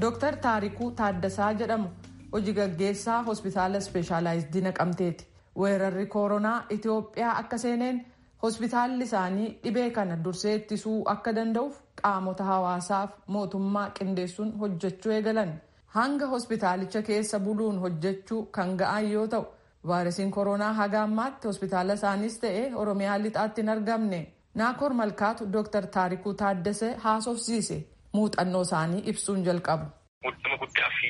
Dooktar Taarikuu Taaddasaa jedhamu hojii gaggeessaa hospitaala ispeeshaalaayizidii naqamteeti. Weerarri koronaa Itoophiyaa akka seeneen hospitaalli isaanii dhibee kana dursee ittisuu akka danda'uuf qaamota hawaasaaf mootummaa qindeessuun hojjechuu eegalan. Hanga hospitaalicha keessa buluun hojjechuu kan ga'an yoo ta'u vaayirasiin koronaa haga ammaatti hospitaala isaaniis ta'ee oromiyaa lixaatti hin argamne. Naakoor Malkaatu Dooktar Taarikuu Taaddasee haasofsiise. Muuxannoo isaanii ibsuun jalqabu.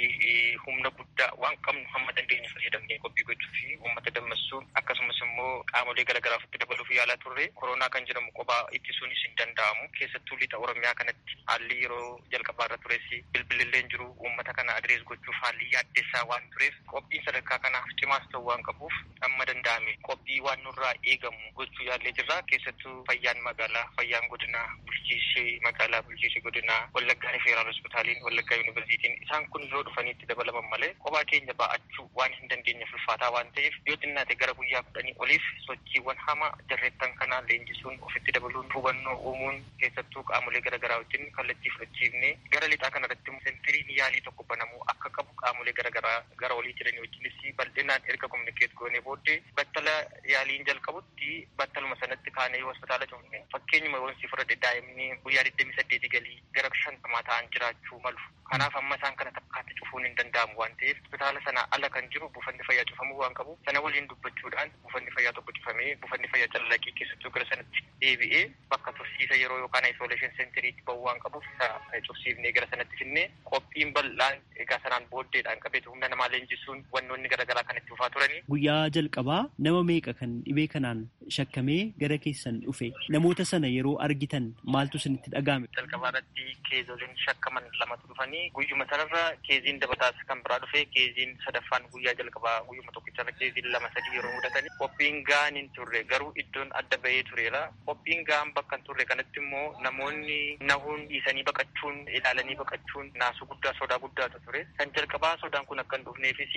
Humna guddaa waan qabnu hamma dandeenye fayyadamnee qophii gochuu fi uummata dammaqsuun akkasumas immoo qaamolee garaagaraa ofitti dabaluuf yaalaa turre. Koronaa kan jedhamu kophaa ittisuunis hin danda'amu. Keessattuu lixa oromiyaa kanatti haalli yeroo jalqabaa irra tures bilbilillee jiru. Uummata kana adrees gochuuf haalli yaaddessaa waan tureef qophiin sadarkaa kanaaf cimaas ta'uu waan qabuuf amma danda'ame. Qophii waan nurraa eegamu gochuu yaallee jirra. Keessattuu fayyaan magaalaa fayyaan godinaa bulchiisee magaalaa bulchiisee godinaa wallaggaa federal hospitaaliin wallaggaa yuunivarsiitiin. Isaan kun yoo dhufaniitti dabalaman malee kophaa keenya ba'achuu waan hin dandeenye ulfaataa waan ta'eef yoo xinnaate gara guyyaa kudhanii oliif sochiiwwan hama jarreettan kanaa leenjisuun ofitti dabaluun hubannoo uumuun keessattuu qaamolee garaagaraa wajjin kallattii fudhachiifne gara lixaa kanarratti sentiriin yaalii tokko banamuu akka qabu qaamolee garaagaraa gara olii jiranii wajjinis bal'inaan erga kominikeet goonee booddee battala yaaliin jalqabutti battaluma sanatti kaanee hospitaala cufne fakkeenyuma yoon si fudhadhe daa'imni guyyaa digdamii saddeeti galii gara shantamaa ta'an jiraachuu malu. Kanaaf amma isaan kana takkaatti cufuun hin danda'amu waan ta'eef hospitaala sana ala kan jiru buufanni fayyaa cufamuu waan qabu sana waliin dubbachuudhaan buufanni fayyaa tokko cufamee buufanni fayyaa callaqii keessattuu gara sanatti deebi'ee bakka tursiisa yeroo yookaan isoleeshin seentiriitti ba'uu waan qabuuf isa cufsiifnee gara sanatti finnee qophiin bal'aan egaa sanaan booddeedhaan qabeetu humna namaa leenjisuun wannoonni garaagaraa kan itti dhufaa turanii. Guyyaa jalqabaa nama meeqa kan dhibee kanaan shakkamee gara keessan dhufe namoota sana yeroo argitan maaltu isinitti dhaga'ame. Jalqabaa irratti keezoliin shakkaman lamatu dhufanii guyyuma sanarra keeziin dabataas kan biraa dhufe keeziin sadaffaan guyyaa jalqabaa guyyuma tokkicharra keeziin lama sadii yeroo mudatanii qophiin ga'aan hin turre garuu iddoon adda bahee tureera qophiin ga'aan bakka hin turre kanatti immoo namoonni nahuun dhiisanii baqachuun ilaalanii baqachuun naasuu guddaa sodaa guddaatu ture kan jalqabaa sodaan kun akka hin dhufneefis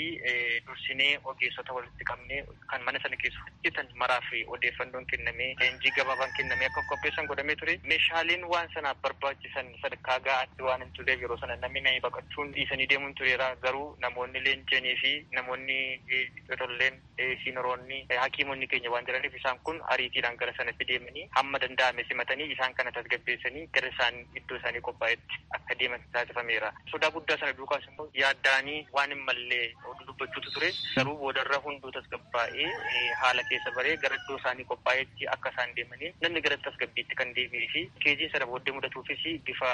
dursinee ogeessota walitti qabnee kan mana sana keessa hojjetan maraaf odeeffannoon kennamee leenjii gabaabaan kennamee akka qopheessan godhamee ture meeshaaleen waan sanaaf barbaachisan sadarkaa ga'aatti waan hin turreef yeroo sana namni nama baqachuun dhiisanii deemuun tureera garuu namoonni leenjanii fi namoonni tolleen siinoroonni hakiimonni keenya waan jiraniif isaan kun ariitiidhaan gara sanatti deemanii hamma danda'ame simatanii isaan kana tasgabbeessanii gara isaan iddoo isaanii qophaa'etti akka deeman taasifameera. Sodaa guddaa sana duukaas immoo yaaddaanii waan hin mallee dubbachuutu ture garuu boodarra hunduu tasgabbaa'ee haala keessa baree gara iddoo isaanii qophaa'etti akka isaan deemanii namni gara tasgabbiitti kan deebi'ee fi keeziin sana booddee mudatuufis bifa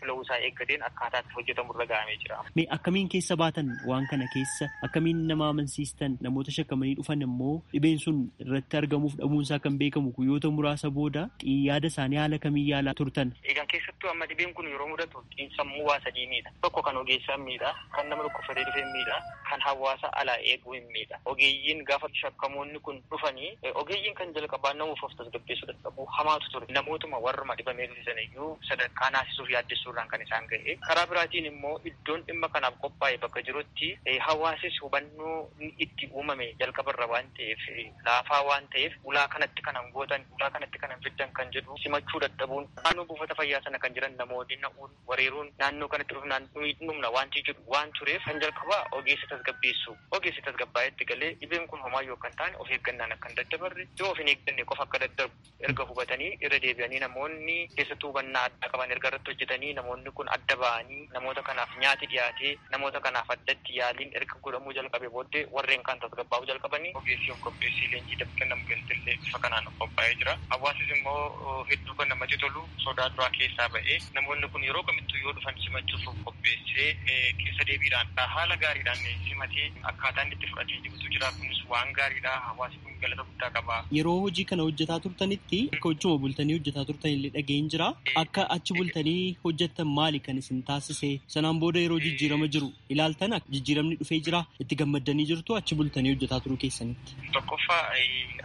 fila'uu isaa eeggateen akkaataa itti hojjetamu irra ga'amee jira. Mee akkamiin keessa baatan waan kana keessa akkamiin nama amansiistan namoota shakkamanii dhufan immoo dhibeen sun irratti argamuuf dhabuunsaa kan beekamu guyyoota muraasa booda yaada isaanii haala kamiin yaalaa turtan. Egaa keessattuu amma dhibeen kun yeroo mudatu sammuu waa sadii miidha. Tokko kan ogeessaa miidha, kan nama dhukkubsatee dhufee miidha, kan hawaasa alaa eeguu miidha. Ogeeyyiin gaafa shakkamoonni kun dhufanii ogeeyyiin kan jalqabaa namuuf of tasgabbeessuu dadhabuu hamaatu ture. Namootuma warruma dhibamee dhufisan iyyuu sadarkaa naasisuuf yaaddessuurraan kan isaan ga'e. Karaa biraatiin immoo iddoon dhimma kanaaf qophaa'e bakka jirutti hawaasis hubannoo itti uumame jalqabarra waan ta'eef laafaa waan ta'eef ulaa kanatti kanan gootan ulaa kanatti kanan fiddan kan jedhu simachuu dadhabuun naannoo buufata fayyaa sana kan jiran namoonni na'uun wareeruun naannoo kanatti dhufnaan dhumna wanti jedhu waan tureef kan jalqabaa ogeessa tasgabbeessu. Ogeessi tasgabbaa'etti galee dhibeen kun homaa yoo kan taane of eeggannaan akka hin daddabarre yoo of hin eegganne qofa akka daddarbu erga hubatanii irra deebi'anii namoonni keessattuu hubannaa addaa qaban erga irratti hojjetanii namoonni kun adda ba'anii namoota kanaaf nyaati dhiyaatee namoota kanaaf addatti yaaliin erga godhamuu jalqabe booddee warreen kan tasgabbaa'uu jalqabanii ogeessii of qopheessii leenjii dabta nama galtillee bifa kanaan of qophaa'ee jira hawaasis immoo hedduu kan namatti tolu sodaa duraa keessaa ba'ee namoonni kun yeroo kamittuu yoo dhufan simachuuf of qopheessee keessa deebiidhaan haala gaariidhaan simatee akkaataan itti fudhatee jirutu jira kunis waan gaariidha hawaasi kun galata guddaa qaba. Yeroo hojii kana hojjetaa turtanitti akka hojii bultanii hojjetaa turtan illee dhaga'een jira. Akka achi bultanii hojjettan maali kan isin taasise? Sanaan booda yeroo jijjiirama jiru ilaaltan jijjiiramni dhufee jira itti gammaddanii jirtu achi bultanii hojjetaa turuu keessanitti. Tokkoffaa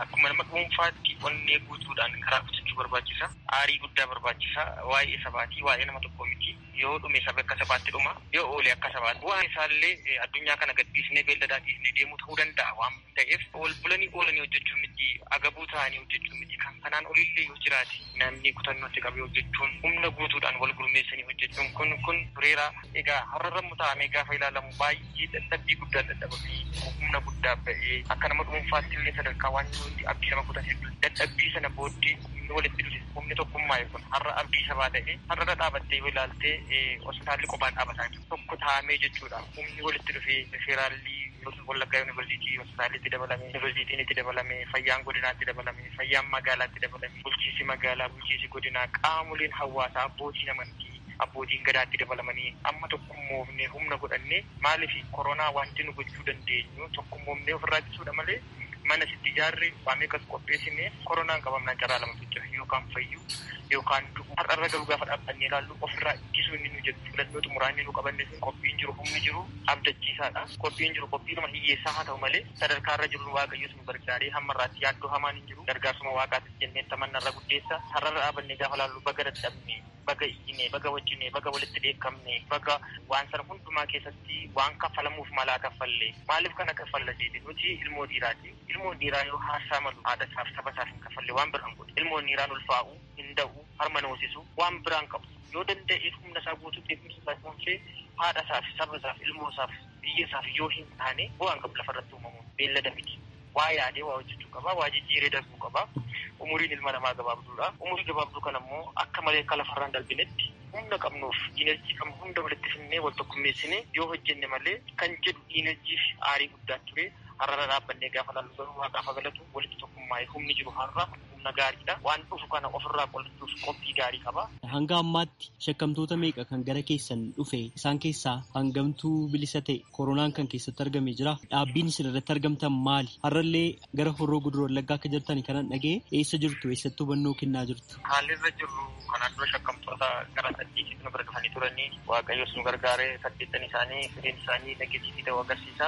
akkuma nama dhuunfaatti onnee guutuudhaan karaa hojjechuu barbaachisa. Aarii guddaa barbaachisa. Waa'ee sabaatii waa'ee nama tokkoo miti. Yoo dhume saba akka sabaatti dhuma yoo oole akka sabaatti bu'aan isaallee addunyaa kana gadhiisnee beelladaa dhiisnee deemuu ta'uu danda'a waan ta'eef ol bulanii oolanii hojjechuu miti agabuu ta'anii hojjechuu miti kan kanaan olillee yoo jiraate namni kutannootti qabee hojjechuun humna guutuudhaan wal gurmeessanii hojjechuun kun kun tureera egaa har'arra taa'amee gaafa ilaalamu baay'ee dadhabbii guddaa dadhabamee humna guddaa ba'ee akka nama dhuunfaatti illee sadarkaa waan nuti abdii nama kutan hedduu dadhabbii sana booddee walitti dhufe humni tokkummaa kun har'a abdii sabaa ta'e har'arra dhaabattee yoo ilaaltee hospitaalli qophaan dhaabataa jiru. Tokko taa'amee jechuudha. Humni walitti dhufee federaalli wallaggaa yuunivarsiitii hospitaalitti dabalame yuunivarsiitiin itti dabalame fayyaan godinaatti dabalame fayyaan magaalaatti dabalame bulchiisi magaalaa bulchiisi godinaa qaamoleen hawaasaa abbootiin amantii abbootiin gadaatti dabalamanii amma tokkummoofne humna godhanne maaliif koronaa wanti nu gochuu dandeenyu tokkummoofne ofirraa ittisuudha malee mana sitti ijaarre waamee kas qopheessine koronaan qabamnaan carraa lamatu jira yookaan fayyuu yookaan du'u har'arra garuu gaafa dhaabbannee ilaallu ofirraa ittisuu inni nu jedhu filannoo xumuraanii nu qabanne sun qophiin jiru humni jiru abdachiisaadha. Qophiin jiru qophiinuma hiyyeessaa haa ta'u malee sadarkaa irra jiru waaqayyos nu gargaaree hamma irraatti yaaddoo hamaan hin jiru. Gargaarsuma waaqaatis jennee tamannarra guddeessa har'arra dhaabannee gaafa laallu baga dadhabne baga iyyine baga wajjine baga walitti dheekkamne baga waan sana hundumaa keessatti waan kaffalamuuf malaa kaffalle maaliif kana kaffalla jedhe nuti ilmoo dhiiraati ilmoon dhiiraa yoo haashaa malu haadha isaaf saba isaaf hin kaffalle waan biraan godhe ilmoon dhiiraan ulfaa'u hin da'u harma hoosisu waan biraan qabu yoo danda'e humna isaa guutuu beekumsa isaa kunuunsee haadha isaaf saba isaaf ilmoo isaaf biyya isaaf yoo hin taane bu'aan qabu lafarratti uumamuun beellada miti waa yaadee waa hojjechuu qaba waa jijjiiree darbuu qaba umuriin ilma namaa gabaabduudha umurii gabaabduu kana immoo akka malee akka lafarraan darbinetti humna qabnuuf diinarjii qabnu hunda walitti finnee wal tokkummeessine yoo hojjenne malee kan jedhu diinarjii fi aarii guddaa ture har'ara dhaabbannee gaafa laallu garuu waaqaafa galatu walitti tokkummaa'ee humni jiru har'a humna gaariidha waan dhufu kana ofirraa qolachuuf qophii gaarii qaba. Hanga ammaatti shakkamtoota meeqa kan gara keessan dhufe isaan keessaa hangamtuu bilisa ta'e koronaan kan keessatti argame jira dhaabbiin isin irratti argamtan maali har'allee gara horroo guduroo wallaggaa akka jirtan kanan dhagee eessa jirtu eessatti hubannoo kennaa jirtu. Haalli irra jirru kanaan dura shakkamtoota gara saddeetitti nu dhufanii turanii waaqayyos nu gargaaree saddeettan isaanii firiin isaanii dhageessitii ta'uu agarsiisa.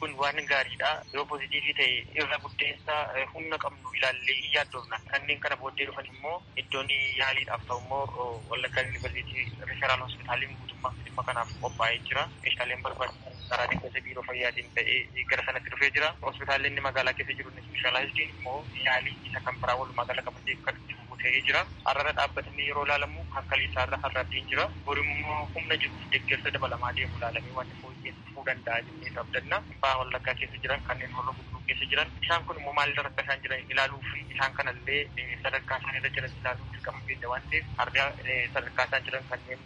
Kun waan gaariidha. Yoo pozitiivii ta'e irra guddeessa humna qabnu ilaallee yaaddoofna kanneen kana booddee dhufan immoo iddoon yaaliidhaaf ta'u immoo wallaggaa yuunivarsiitii riferaal hospitaaliin guutummaa dhimma kanaaf qophaa'ee jira. Meeshaaleen barbaachisan karaa deeggarsa biiroo fayyaatiin ta'ee gara sanatti dhufee jira. Hospitaalli magaalaa keessa jiru ispeeshaalaayiziin immoo yaalii isa kan biraa walumaa gala qabatee kan ta'ee jira. Har'ara dhaabbatanii yeroo ilaalamu akka liisaarra har'aatiin jira. Borimmoo humna jiruuf deeggarsa dabalamaa deemu ilaalamee waan fooyyessuu danda'a jennee abdanna ba'aa wallaggaa keessa jiran kanneen horroo guduruu keessa jiran. Isaan kun immoo maalirra akka isaan jiran? Ilaaluu fi isaan kanallee sadarkaa isaan irra jiran ilaaluu dirqama keenya waan ta'eef har'a sadarkaa isaan jiran kanneen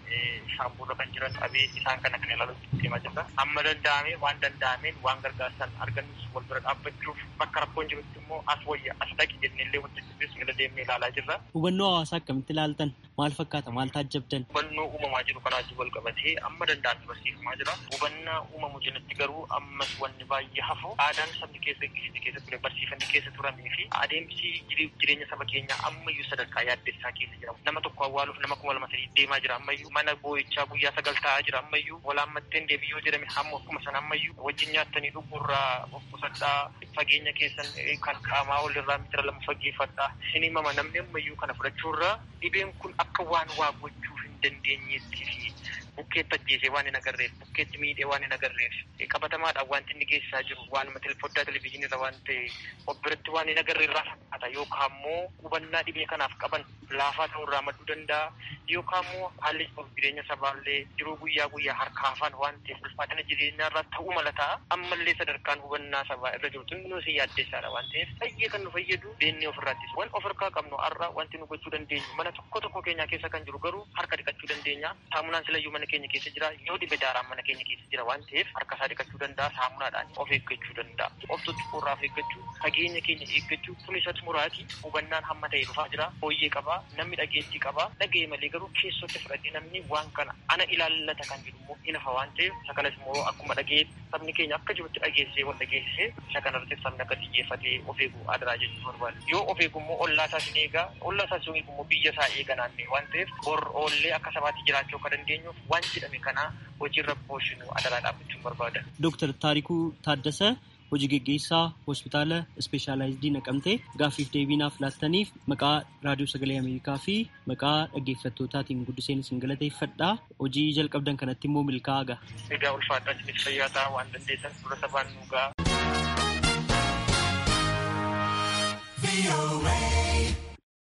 shaambuurra kan jiran dhabee isaan kana kan ilaaluuf deemaa jirra. Amma danda'ame waan danda'ameen waan gargaarsan argannus wal bira dhaabbachuuf bakka rakkoon jirutti immoo as wayya as dhaqi jennellee hojjechuufis irra deemnee ilaalaa jirra. Hubannoo hawaasaa akkamitti ilaaltan maal fakkaata maal taajjabdan? Hubannoo uumamaa jiru kanaa wajjin wal qabatee amma danda'ame barsiifamaa jira. Hubannaa uumamu jalatti garuu ammas wanni baay'ee hafu aadaan sabni keessa keessa ture barsiifamni keessa turamee fi adeemsi jireenya saba keenyaa ammayyuu sadarkaa yaaddessaa keessa jira. Nama tokko awwaaluuf nama kuma lama sadii deemaa jira ammayyuu mana boo'ichaa guyyaa sagal ta'aa jira ammayyuu walaammatteen deebiyyoo jedhame hamma akkuma sana ammayyuu wajjin nyaattanii dhuguurraa of qusadhaa fageenya keessan kan qaamaa walirraa mitira lama fageeffadhaa isin himama namni ammayyuu kana fudhachuurraa dhibeen kun akka waan waa gochuu hin dandeenyeetti bukkeetti ajjeesee waan hin agarreef bukkeetti miidhee waan hin agarreef qabatamaadhaan wanti inni geessisaa jiru waanuma foddaa televizyiinirra waan ta'e of biratti waan hin agarreerraa fakkaata yookaan immoo hubannaa dhibee kanaaf qaban laafaa ta'urraa madduu danda'a yookaan immoo haalli jireenya sabaallee jiruu guyyaa guyyaa harkaa afaan waan ta'eef ulfaatina jireenyaarraa ta'uu mala ta'a. Ammallee sadarkaan hubannaa sabaa irra jiru xinnoo si yaaddeessaadha waan ta'eef. Baay'ee kan nu fayyadu beennee ofirraattis waan of harkaa qabnu har'a wanti nu gochuu dandeenyu mana tokko tokko keenyaa keessa kan jiru garuu harka dhiqachuu dandeenya. Saamunaan silayyuu mana keenya keessa jira yoo dhibe daaraan mana keenya keessa jira waan ta'eef harka isaa dhiqachuu danda'a saamunaadhaan of eeggachuu danda'a. Of of eeggachuu fageenya keenya eeggachuu kun isa xumuraati hubannaan hamma ta'e dhufaa jira hooyyee qabaa namni dhageettii qabaa dhaga'e malee garuu keessotti fudhatee namni waan kana ana ilaallata kan jedhu immoo hin hafa waan ta'eef isa kanas immoo akkuma dhaga'e sabni keenya akka jirutti dhageessee wal dhageessee isa kanarratti sabni akka xiyyeeffatee of eeguu adaraa jechuu barbaada yoo of eegu immoo ollaa isaas hin eegaa ollaa isaas yoo eegu immoo biyya isaa eega naannee waan ta'eef bor oollee akka sabaatti jiraachuu akka dandeenyuuf waan jedhame kana hojiirra oolchinu adaraa dhaabbachuun barbaada. Dooktar Taarikuu Taaddasa hojii geggeessaa hospitaala ispeeshaalaayizidii naqamtee gaaffiif deebii naaf laattaniif maqaa raadiyoo sagalee ameerikaa fi maqaa dhaggeeffattootaatiin guddiseen isin galateeffadha hojii jalqabdan kanatti immoo milkaa'aa ga'a. Egaa ulfaadhaa isinis fayyaa ta'aa waan dandeessan dura sabaan nu ga'a.